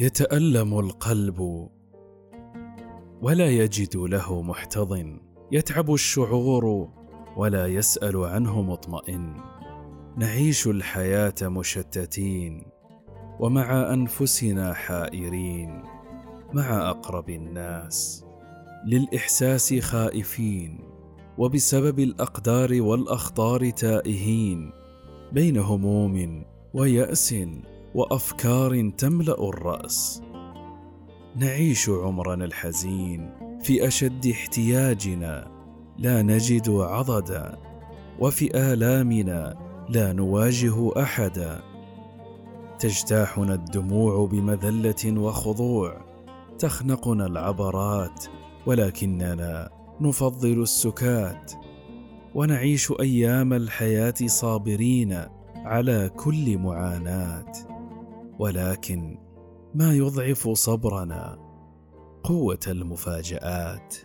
يتألم القلب ولا يجد له محتضن. يتعب الشعور ولا يسأل عنه مطمئن. نعيش الحياة مشتتين ومع أنفسنا حائرين. مع أقرب الناس للإحساس خائفين وبسبب الأقدار والأخطار تائهين. بين هموم ويأس وأفكار تملأ الرأس. نعيش عمرنا الحزين في أشد احتياجنا لا نجد عضدا وفي آلامنا لا نواجه أحدا. تجتاحنا الدموع بمذلة وخضوع تخنقنا العبرات ولكننا نفضل السكات. ونعيش أيام الحياة صابرين على كل معاناة. ولكن ما يضعف صبرنا قوة المفاجآت.